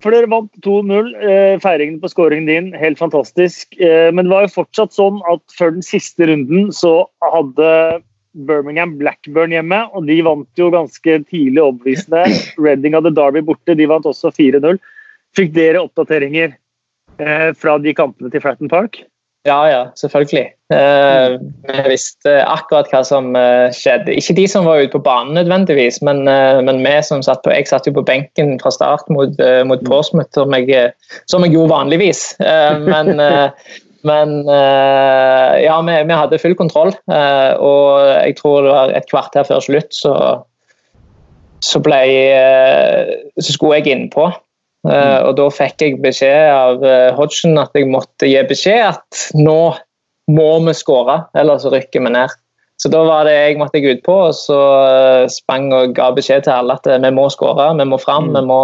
For dere vant 2-0. Eh, feiringen på skåringen din, helt fantastisk. Eh, men det var jo fortsatt sånn at før den siste runden så hadde Birmingham Blackburn hjemme, og de vant jo ganske tidlig overbevisende. Reading hadde Derby borte, de vant også 4-0. Fikk dere oppdateringer eh, fra de kampene til Fratton Park? Ja, ja, selvfølgelig. Uh, vi visste akkurat hva som eh, skjedde. Ikke de som var ute på banen nødvendigvis, men, uh, men vi som satt på Jeg satt jo på benken fra start mot, mot Porsmouth, som jeg, som jeg gjorde vanligvis. men, men ja, vi, vi, hadde full kontroll. og jeg tror det var et kvarter før slutt så, så ble Så skulle jeg innpå. Uh, og da fikk jeg beskjed av Hodgson at jeg måtte gi beskjed at nå må vi skåre, ellers rykker vi ned. Så da var det jeg måtte ut på, og så sprang og ga beskjed til alle at vi må skåre, vi må fram, mm. vi, må,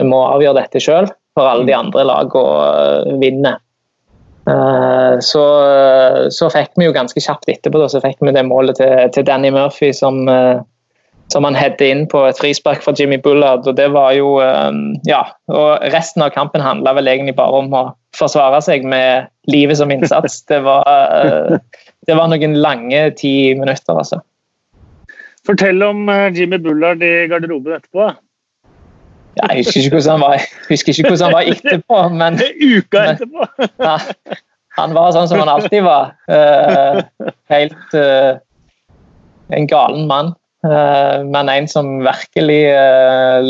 vi, må, avgjøre dette sjøl for alle de mm. andre lagene vinner. Så, så, fikk vi jo ganske kjapt etterpå da, så fikk vi det målet til, til Danny Murphy som som han hedde inn på et frispark fra Jimmy Bullard. og det var jo, ja, og Resten av kampen handla vel egentlig bare om å forsvare seg med livet som innsats. Det var, eh, det var noen lange ti minutter, altså. Fortell om eh, Jimmy Bullard i garderoben etterpå. Ja, jeg husker ikke hvordan han var, hvordan han var etterpå, men Uka etterpå! ja, han var sånn som han alltid var. Uh, helt uh, en galen mann. men en som virkelig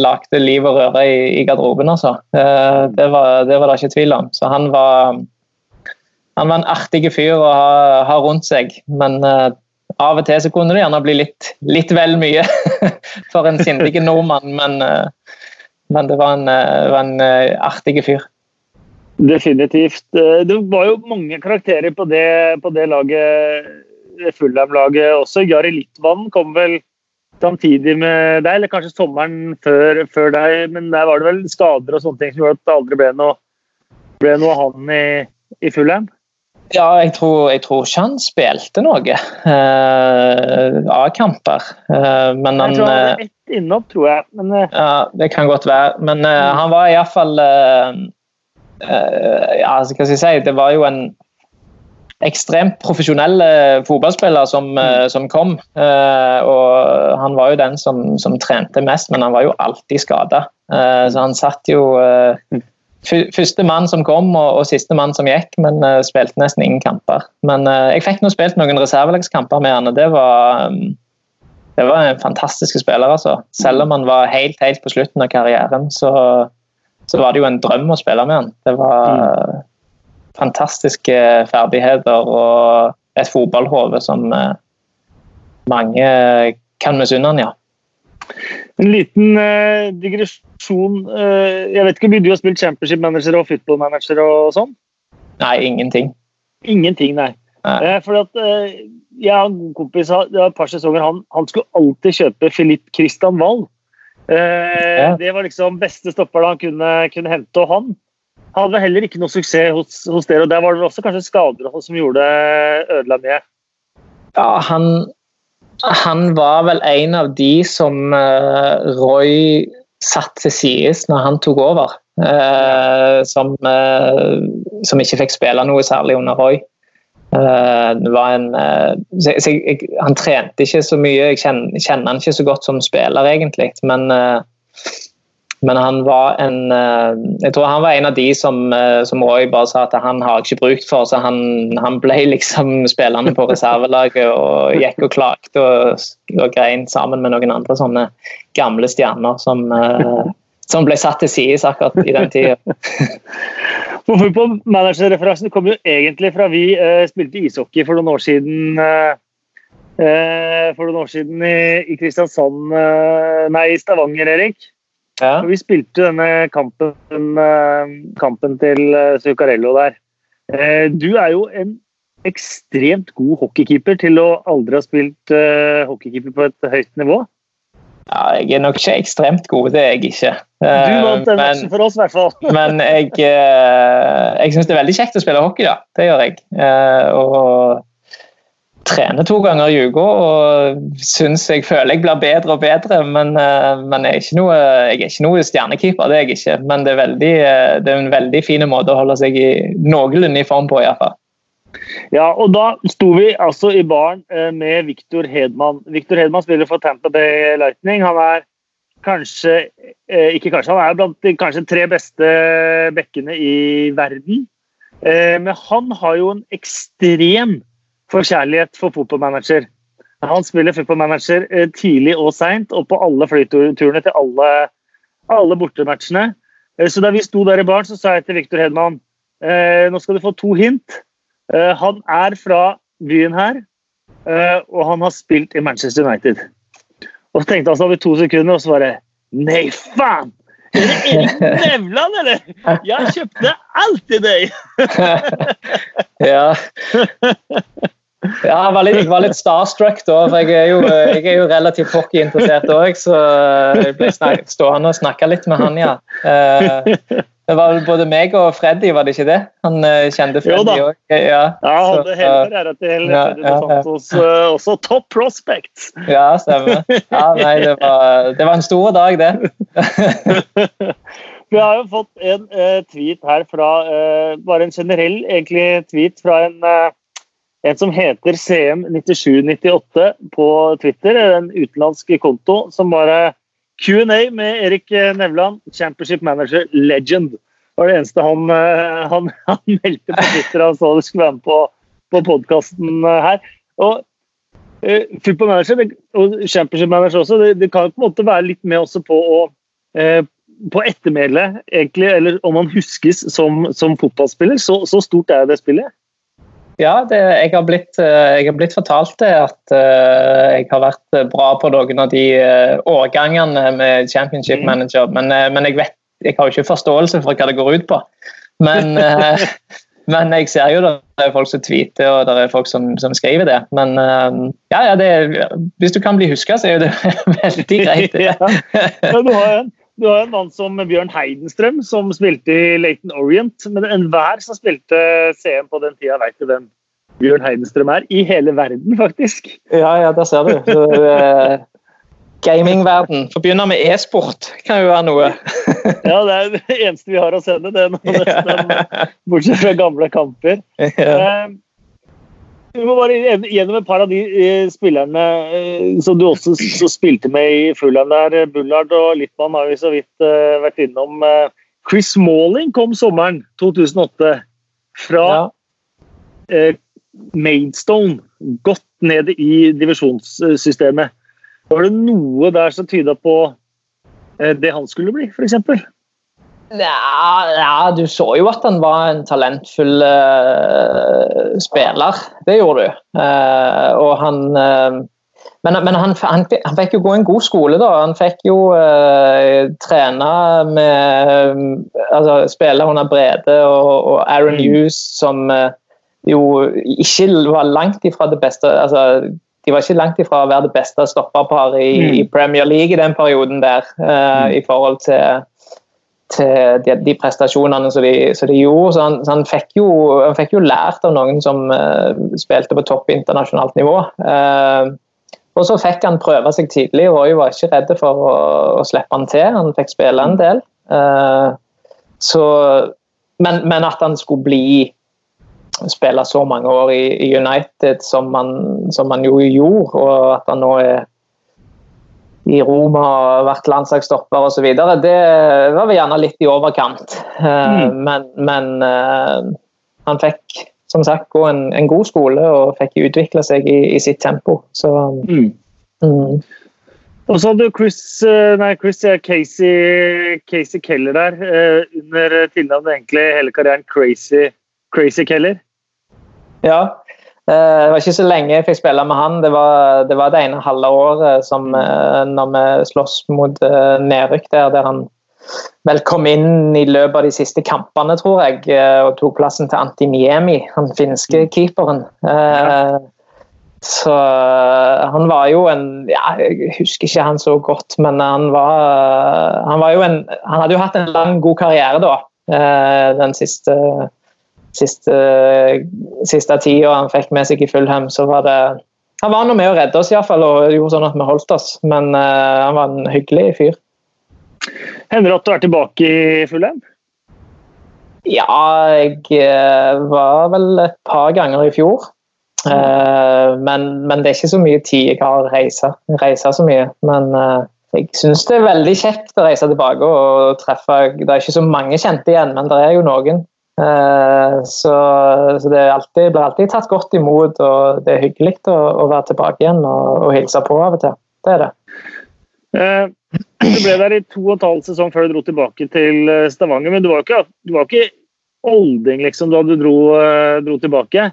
lagde liv og røre i, i garderoben, altså. Det var, det var det ikke tvil om. Så han var, han var en artig fyr å ha, ha rundt seg. Men av og til så kunne det gjerne bli litt, litt vel mye for en sindig nordmann. Men, men det var en, var en artig fyr. Definitivt. Det var jo mange karakterer på det, på det laget Fullham-laget også. Jari Litvanen kom vel samtidig med deg, eller kanskje sommeren før, før, deg. Men der var det vel skader og sånne ting som gjorde at det aldri ble noe, ble noe han i, i Fullham? Ja, jeg tror, jeg tror, ikke han spilte noe eh, A-kamper. Eh, men han Jeg tror han hadde innopp, tror jeg. Men, uh... ja, det kan godt være. Men eh, mm. han var iallfall uh, uh, Ja, hva skal jeg si? Det var jo en ekstremt profesjonell fotballspiller som, mm. Eh, som, kom. Uh, og han var jo den som, som, trente mest, men han var jo alltid skada. Uh, så han satt jo uh, Første mann som kom og, og siste mann som gikk, men spilte nesten ingen kamper. Men jeg fikk nå spilt noen reservelagskamper med han, og det var um, det var en fantastisk spiller, altså. Selv om han var helt, helt på slutten av karrieren, så, så var det jo en drøm å spille med han. Det var mm fantastiske ferdigheter og et fotballhode som eh, mange kan misunne han, ja. En liten uh, digresjon. Uh, jeg vet ikke om du har spilt championship manager og football manager og sånn? Nei, ingenting. Ingenting, nei. Uh, for at eh, jeg har en god kompis det var et par sesonger, han, han skulle alltid kjøpe Philippe Christian Wahl. Ja. Det var liksom beste stopper han kunne, kunne hente. Og han hadde heller ikke noe suksess hos, hos dere. og Der var det også kanskje skader som gjorde ødela mye? Ja, han, han, var vel en av de som uh, Roy satt til side når han tok over. Uh, som, uh, som, ikke fikk spille noe særlig under Roy. Var en, så jeg, han trente ikke så mye, jeg kjenner, kjenner han ikke så godt som spiller, egentlig. Men men han var en eh, Jeg tror han var en av de som, eh, som Roy bare sa at han har ikke brukt for. Så han, han ble liksom spillende på reservelaget og gikk og klagde og, og grein sammen med noen andre sånne gamle stjerner som, eh, som ble satt til side akkurat i den tida. Fotball managerreferansen kom jo egentlig fra vi eh, spilte ishockey for noen år siden. Eh, for noen år siden i, i Kristiansand Nei, i Stavanger, Erik. Ja. Vi spilte denne kampen, eh, kampen til eh, Zuccarello der. Eh, du er jo en ekstremt god hockeykeeper til å aldri ha spilt hockeykeeper på et høyt nivå. Ja, jeg er nok ikke ekstremt god, det er jeg ikke. Du vant den matchen for oss, i hvert fall. men jeg, jeg syns det er veldig kjekt å spille hockey, da. Det gjør jeg. Og trener to ganger i uka og syns jeg føler jeg blir bedre og bedre. Men, eh, men jeg, er noe, jeg, er ikke noe, stjernekeeper, det er jeg ikke. Men det er, veldig, eh, det er en veldig fin måte å holde seg i, noenlunde i form på, iallfall. Ja, og da sto vi altså i baren eh, med Viktor Hedman. Viktor Hedman spiller for Tampa Bay Lightning. Han er kanskje ikke kanskje, han er blant de kanskje tre beste bekkene i verden. Men han har jo en ekstrem forkjærlighet for fotballmanager. Han spiller fotballmanager eh, tidlig og seint, og på alle flyturene til alle, alle bortematchene. Eh, så da vi sto der i baren, så sa jeg til Viktor Hedman eh, nå skal du få to hint. Han er fra byen her, og han har spilt i Manchester United. Og så tenkte han seg vi to sekunder, og så var det Nei, faen! Er det Erik Nevland, eller? Jeg kjøpte alltid deg! ja. Ja, jeg var litt, var litt starstruck da, for jeg er jo, jeg er jo relativt hockeyinteressert òg. Så jeg ble snak, stående og snakke litt med han, ja. Eh, det var både meg og Freddy, var det ikke det? Han eh, kjente Freddy òg. Ja, ja hadde hele æra til ja, uh, også top prospect. Ja, stemmer. Ja, nei, det var, det var en stor dag, det. Vi har jo fått en uh, tweet her fra uh, Bare en generell egentlig tweet fra en en som heter CM9798 på Twitter, en utenlandsk konto, som bare Q&A med Erik Nevland, Championship Manager Legend. var det eneste han, eh, han, han meldte på Twitter. Han så det skulle være med på, på podkasten her. Og Uh, football manager og championship manager også, det, det, kan på en måte være litt med også på å uh, på ettermælet, egentlig, eller om man huskes som, som fotballspiller. Så, så, stort er det spillet. Ja, det, jeg, har blitt, jeg, har blitt, fortalt det at uh, jeg har vært bra på noen av de årgangene med championship mm. manager, men, men jeg, vet, jeg har jo ikke forståelse for hva det går ut på. Men Men jeg ser jo det er folk som tweeter og det er folk som, som skriver det. Men ja, ja det, hvis du kan bli huska, så er jo det veldig greit. ja. du, har en, du har en mann som Bjørn Heidenstrøm, som spilte i Laton Orient. Men enhver som spilte CM på den tida, veit jo hvem Bjørn Heidenstrøm er. I hele verden, faktisk. Ja, ja, der ser du. Uh, gamingverden. Få begynne med e-sport, kan jo være noe. ja, det er det eneste vi har å sende, det nesten, bortsett fra gamle kamper. Ja. Eh, vi må bare gjennom et par av de eh, spillerne eh, som du også spilte med i Fulham der. Bullard og Littmann har vi så vidt vært innom. Chris Malling kom sommeren 2008 fra ja. Maidstone, godt nede i divisjonssystemet. Var det noe der som tyda på eh, det han skulle bli, f.eks.? Ja, ja, du så jo at han var en talentfull uh, spiller. Det gjorde du. Uh, og han uh, Men, men han, han, han, fikk jo gå en god skole, da. Han fikk jo trene med Altså spille under Brede og, og Aaron mm. Hughes, som jo ikke var langt ifra det beste altså de var ikke langt ifra å være det beste stopperparet i, mm. i, Premier League i den perioden der, uh, mm. i forhold til, til de, de, prestasjonene som de, som de gjorde. Så han, så han, fikk jo, han, fikk jo, lært av noen som uh, spilte på topp internasjonalt nivå. Uh, og så fikk han prøve seg tidlig. Roy var ikke redd for å, å slippe han til. Han fikk spille en del. Så, men, men at han skulle bli spille så mange år i, i United som han, som han jo gjorde, og at han nå er i Roma og har vært landslagsstopper osv. Det var vel gjerne litt i overkant. Eh, mm. Men, men uh, han fikk som sagt gå en, en, god skole og fikk utvikle seg i, i sitt tempo. Så, mm. Mm. Og så hadde Chris, eh, nei, Chris Casey, Casey Keller der, under tilnavnet egentlig hele karrieren Crazy, Crazy Keller. Ja. Eh, det var ikke så lenge jeg fikk spille med han. Det var det, var det ene halve året som eh, når vi sloss mot eh, nedrykk der, der han vel kom inn i løpet av de siste kampene, tror jeg, og tok plassen til Antiniemi, han finske mm. keeperen. Ja. Så han var jo en ja, Jeg husker ikke han så godt, men han var, han var jo en Han hadde jo hatt en lang, god karriere da, den siste siste, siste tida han fikk med seg i Fulham, så var det Han var nå med å redde oss iallfall, og gjorde sånn at vi holdt oss. Men uh, han var en hyggelig fyr. Hender det at du er tilbake i Fulham? Ja, jeg uh, var vel et par ganger i fjor. Uh, men, men, det er ikke så mye tid jeg har å reise, reise så mye. Men jeg syns det er veldig kjekt å reise tilbake og treffe Det er ikke så mange kjente igjen, men det er jo noen. Eh, så, så det alltid, blir alltid tatt godt imot, og det er hyggelig å, å være tilbake igjen og, og, hilse på av og til. Det er det. Eh, du ble der i to og en halv sesong før du dro tilbake til eh, Stavanger, men du var ikke, du var ikke olding liksom, da du dro, dro tilbake.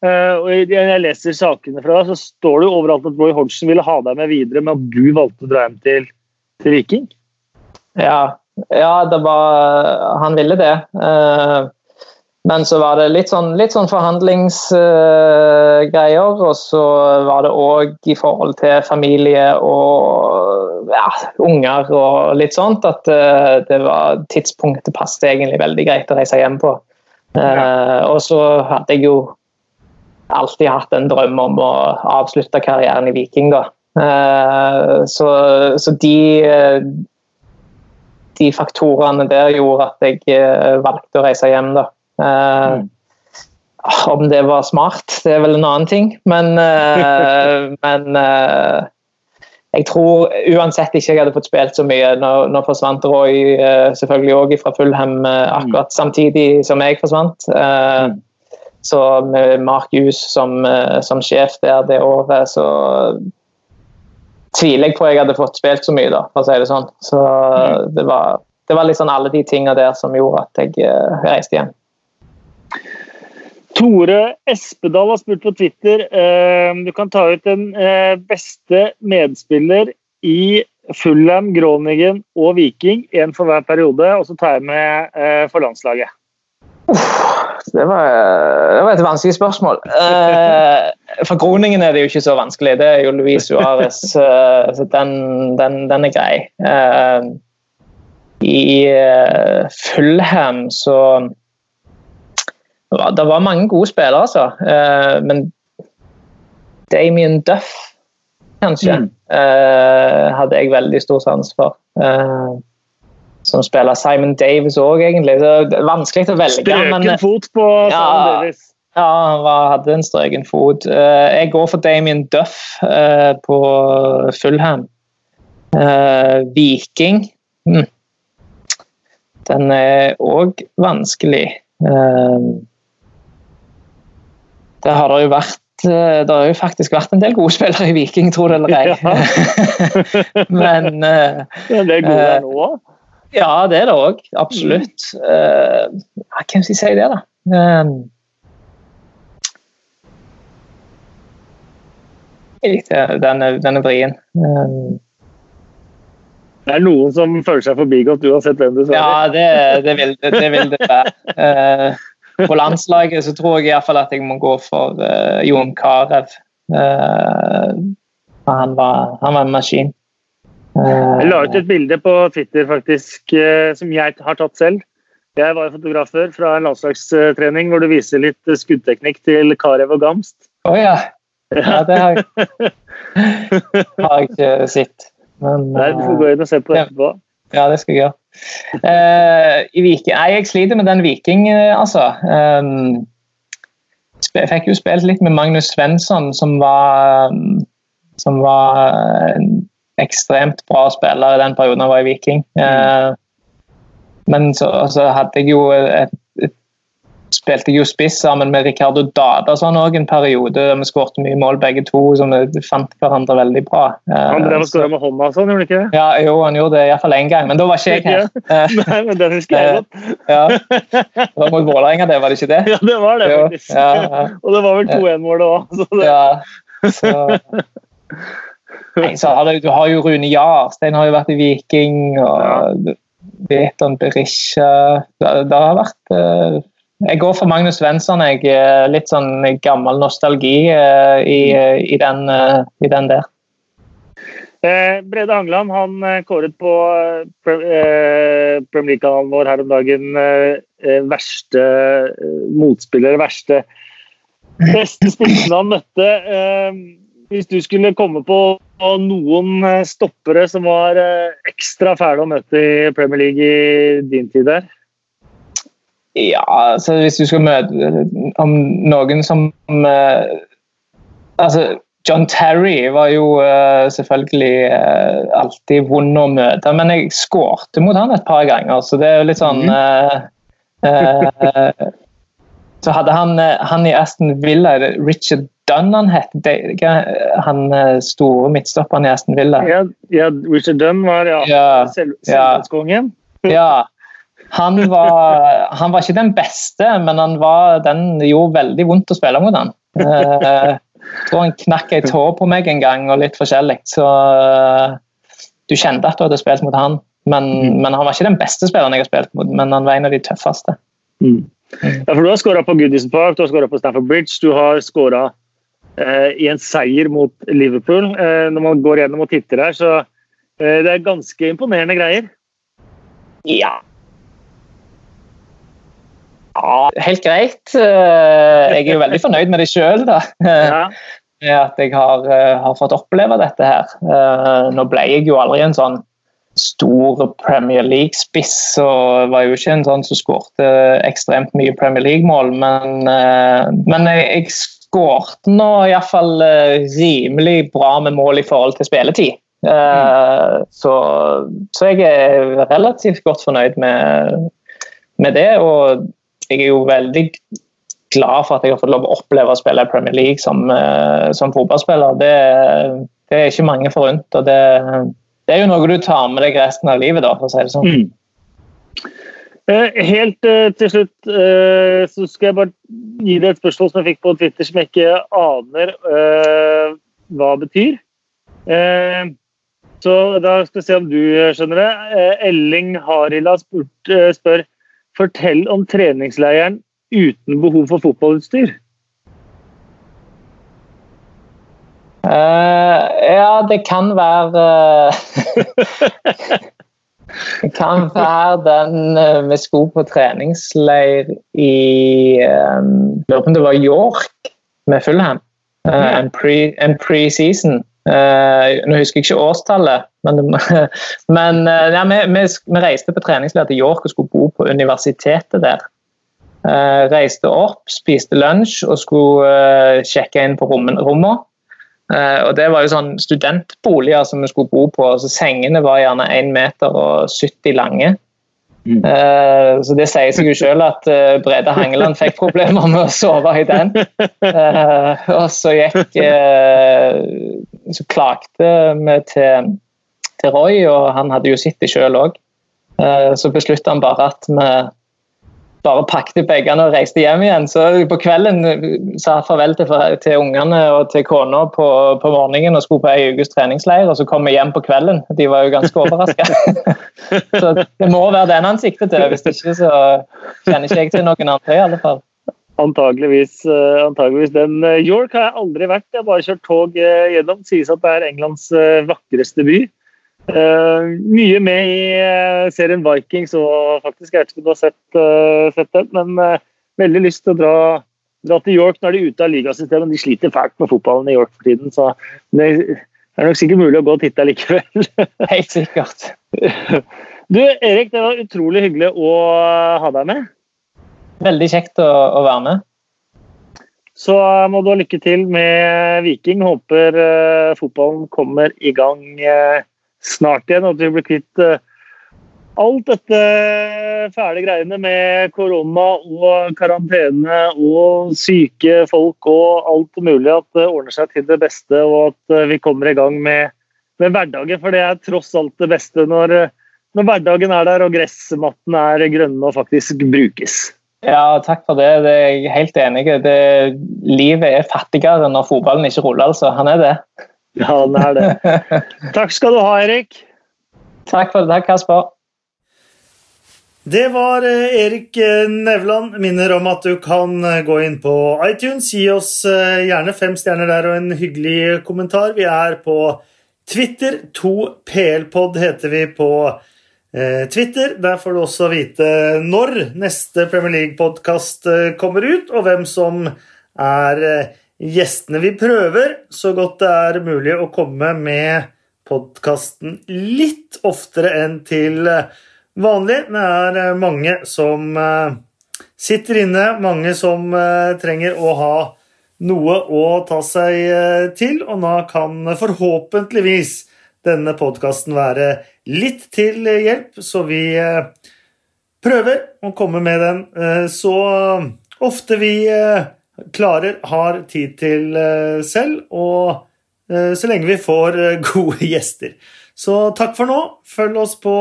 og Jeg leser sakene fra deg, så står det jo overalt at Roy Hodgson ville ha deg med videre, men at du valgte å dra hjem til, til Viking? Ja, ja, det var Han ville det. Men så var det litt sånn, litt sånn forhandlingsgreier, uh, og så var det òg i forhold til familie og ja, unger og litt sånt, at uh, det var tidspunktet passet egentlig veldig greit å reise hjem på. Uh, ja. Og så hadde jeg jo alltid hatt en drøm om å avslutte karrieren i Viking, da. Uh, så, så de de faktorene der gjorde at jeg valgte å reise hjem, da. Mm. Om det var smart, det er vel en annen ting. Men, uh, men uh, jeg tror uansett ikke jeg hadde fått spilt så mye. Nå, nå forsvant Roy uh, selvfølgelig òg fra Fulham akkurat samtidig som jeg forsvant. så med Mark Hughes som, som sjef der det året, så tviler jeg på jeg hadde fått spilt så mye, da, for å si det sånn. Så mm. det var, det var liksom alle de tingene der som gjorde at jeg, uh, reiste hjem. Tore Espedal har spurt på Twitter du kan ta ut den beste medspiller i Fulham, Groningen og Viking, én for hver periode, og så tar jeg med eh, for landslaget. Det var, det var, et vanskelig spørsmål. Eh, for Groningen er det jo ikke så vanskelig. Det er jo Luis Suárez, eh, så den, den, den, er grei. Eh, I eh, Fulham så Det var mange gode spillere, altså. Eh, men Damien Duff kanskje. Mm. Uh, hadde jeg veldig stor sans for. Uh, som spiller Simon Davis òg, egentlig. Det er vanskelig å velge. Strøken men, fot på ja, Simon Davis. Ja, han hadde en strøken fot. Jeg går for Damien Duff på Fulham. Viking mm. Den er òg vanskelig. Det har det jo vært Eh, det har jo faktisk vært en del gode spillere i Viking, tror det eller ei. Ja. Men uh, ja, Det er gode der nå òg? Ja, det er det òg. Absolutt. Mm. Uh, hvem skal si det, da? Jeg den, er, den er vrien. Um, det er noen som føler seg forbigått uansett hvem du svarer. Ja, det, det, vil, det, vil det være. Uh, på landslaget så tror jeg i hvert fall at jeg må gå for uh, Jon Carew. Uh, han, var, han var en maskin. Uh, jeg la ut et bilde på Twitter faktisk, som jeg har tatt selv. Jeg var fotograf før fra en landslagstrening hvor du viser litt skuddteknikk til Carew og Gamst. Å oh, ja. ja. Det har jeg, har jeg ikke sett. Men, Nei, du får gå inn og se på etterpå. Ja, det skal jeg gjøre. Uh, i Viking, nei, jeg sliter med den Viking, uh, altså. Um, jeg fikk jo spilt litt med Magnus Svensson, som var, um, som var en ekstremt bra spiller i den perioden han var i Viking. Uh, men så, så, hadde jeg jo et spilte jeg jo spiss sammen med Ricardo Dada sånn òg en periode. Vi skårte mye mål begge to, så vi fant hverandre veldig bra. Han drev og skåra med hånda sånn, gjorde han ikke Ja, jo, han gjorde det iallfall én gang, men da var ikke jeg her. Nei, men den husker jeg godt. ja. Det var mot Vålerenga, det, var det ikke det? Ja, det var det, faktisk. Ja, ja. Og det var vel 2-1-målet òg. Det... Ja, så... Nei, så har du, du har jo Rune Jarstein har jo vært i Viking, og Veton Berisha det, det, har vært uh, jeg går for Magnus Svensson. Jeg er Litt sånn gammel nostalgi uh, i, uh, i, den, uh, i, den, der. Brede Hangeland han kåret på Premier League-kanalen vår her om dagen verste motspiller, verste beste spissen han møtte. Hvis du skulle komme på noen stoppere som var ekstra fæle å møte i Premier League i din tid der? Ja, altså hvis du skal møte om noen som uh, Altså, John Terry var jo uh, selvfølgelig uh, alltid vond å møte, men jeg skårte mot han et par ganger, så det er jo litt sånn Så hadde han, han i Aston Villa, Richard Dunn han het, han store midtstopperen i Aston Villa. Ja, ja Richard Dunn var ja, ja, selv, selvmordskongen. Ja. Han var, han var, ikke den beste, men han var, den gjorde veldig vondt å spille mot han. Eh, jeg tror han knakk ei tå på meg en gang, og litt forskjellig. Så eh, du kjente at du hadde spilt mot han. Men, mm. men, han var ikke den beste spilleren jeg har spilt mot, men han var en av de tøffeste. Mm. Ja, for Du har skåra på Goodison Park, du har skåra på Stanford Bridge, du har skåra eh, i en seier mot Liverpool. Eh, når man går gjennom og titter her, så eh, det er ganske imponerende greier. Ja, ja, helt greit. Eh, jeg er jo veldig fornøyd med det sjøl, da. Ja. At jeg har, eh, har, fått oppleve dette her. Eh, nå ble jeg jo aldri en sånn stor Premier League-spiss, og var jo ikke en sånn som skårte ekstremt mye Premier League-mål, men, men jeg, jeg skårte nå iallfall rimelig bra med mål i forhold til spilletid. Mm. Så, så, jeg er relativt godt fornøyd med, med det. og jeg er jo veldig glad for at jeg har fått lov å oppleve å spille i Premier League som, som fotballspiller. Det, det, er ikke mange forunt. og det, det, er jo noe du tar med deg resten av livet, da, for å si det sånn. Mm. Helt til slutt så skal jeg bare gi deg et spørsmål som jeg fikk på Twitter som jeg ikke aner hva det betyr. Så da skal vi se om du skjønner det. Elling Harila spør Fortell om treningsleiren uten behov for fotballutstyr. Uh, ja, det kan være Det kan være den uh, med sko på treningsleir i um, Lurer på om det var York med Fulham. Uh, en pre-season. Pre nå husker jeg ikke årstallet, men, men ja, vi, vi, vi, reiste på treningsleir til York og skulle bo på universitetet der. Uh, reiste opp, spiste lunsj og skulle uh, sjekke inn på rommene. Uh, og Det var jo sånn studentboliger som vi skulle bo på. så Sengene var gjerne 1 meter og 70 lange. Mm. så Det sier seg jo selv at Brede Hangeland fikk problemer med å sove i den. og så gikk Så klagde vi til, til Roy, og han hadde jo sett det sjøl òg. så besluttet han bare at vi bare pakket bagene og reiste hjem igjen. Så på kvelden sa farvel til, til ungene og til kona på, på, morgenen og skulle på ei ukes treningsleir, og så kom vi hjem på kvelden. De var jo ganske overraska. så det må være den han sikter til, hvis ikke så kjenner ikke jeg til noen andre i alle fall. Antageligvis, uh, antageligvis den. Uh, York har jeg aldri vært, jeg har bare kjørt tog uh, gjennom. Sies at det er Englands vakreste by. Mye med i serien Vikings og faktisk jeg vet ikke om du har sett, sett den, men veldig lyst til å dra, dra, til York. Nå er de ute av ligasystemet, de sliter fælt med fotballen i York for tiden. Så det er nok sikkert mulig å gå og titte likevel. Helt sikkert. Du Erik, det var utrolig hyggelig å ha deg med. Veldig kjekt å, å være med. Så må du ha lykke til med Viking. Håper fotballen kommer i gang snart igjen, og at vi blir kvitt uh, alt dette fæle greiene med korona og karantene og syke folk og alt mulig. At det ordner seg til det beste, og at uh, vi kommer i gang med, med, hverdagen. For det er tross alt det beste når, når hverdagen er der og gressmattene er grønne og faktisk brukes. Ja, takk for det. det er jeg helt enig i. Livet er fattigere når fotballen ikke ruller, altså. Han er det. Ja, han er det. Takk skal du ha, Erik. Takk for det, Kasper. Det var eh, Erik eh, Nevland. Minner om at du kan eh, gå inn på iTunes. Gi oss gjerne fem stjerner der og en hyggelig kommentar. Vi er på Twitter. 2PLpod heter vi på Twitter. Der får du også vite når neste Premier League-podkast kommer ut, og hvem som er gjestene. Vi prøver så godt det er mulig å komme med podkasten litt oftere enn til vanlig. Det er eh, mange som eh, sitter inne, mange som eh, trenger å ha noe å ta seg til, og da kan forhåpentligvis denne podkasten være litt til hjelp, så vi prøver å komme med den så ofte vi klarer, har tid til eh, selv, og eh, så lenge vi får eh, gode gjester. Så takk for nå. Følg oss på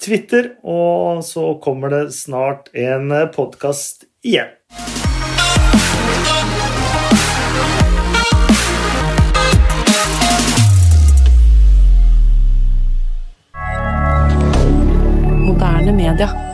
Twitter, og så kommer det snart en podkast igjen. milliardaire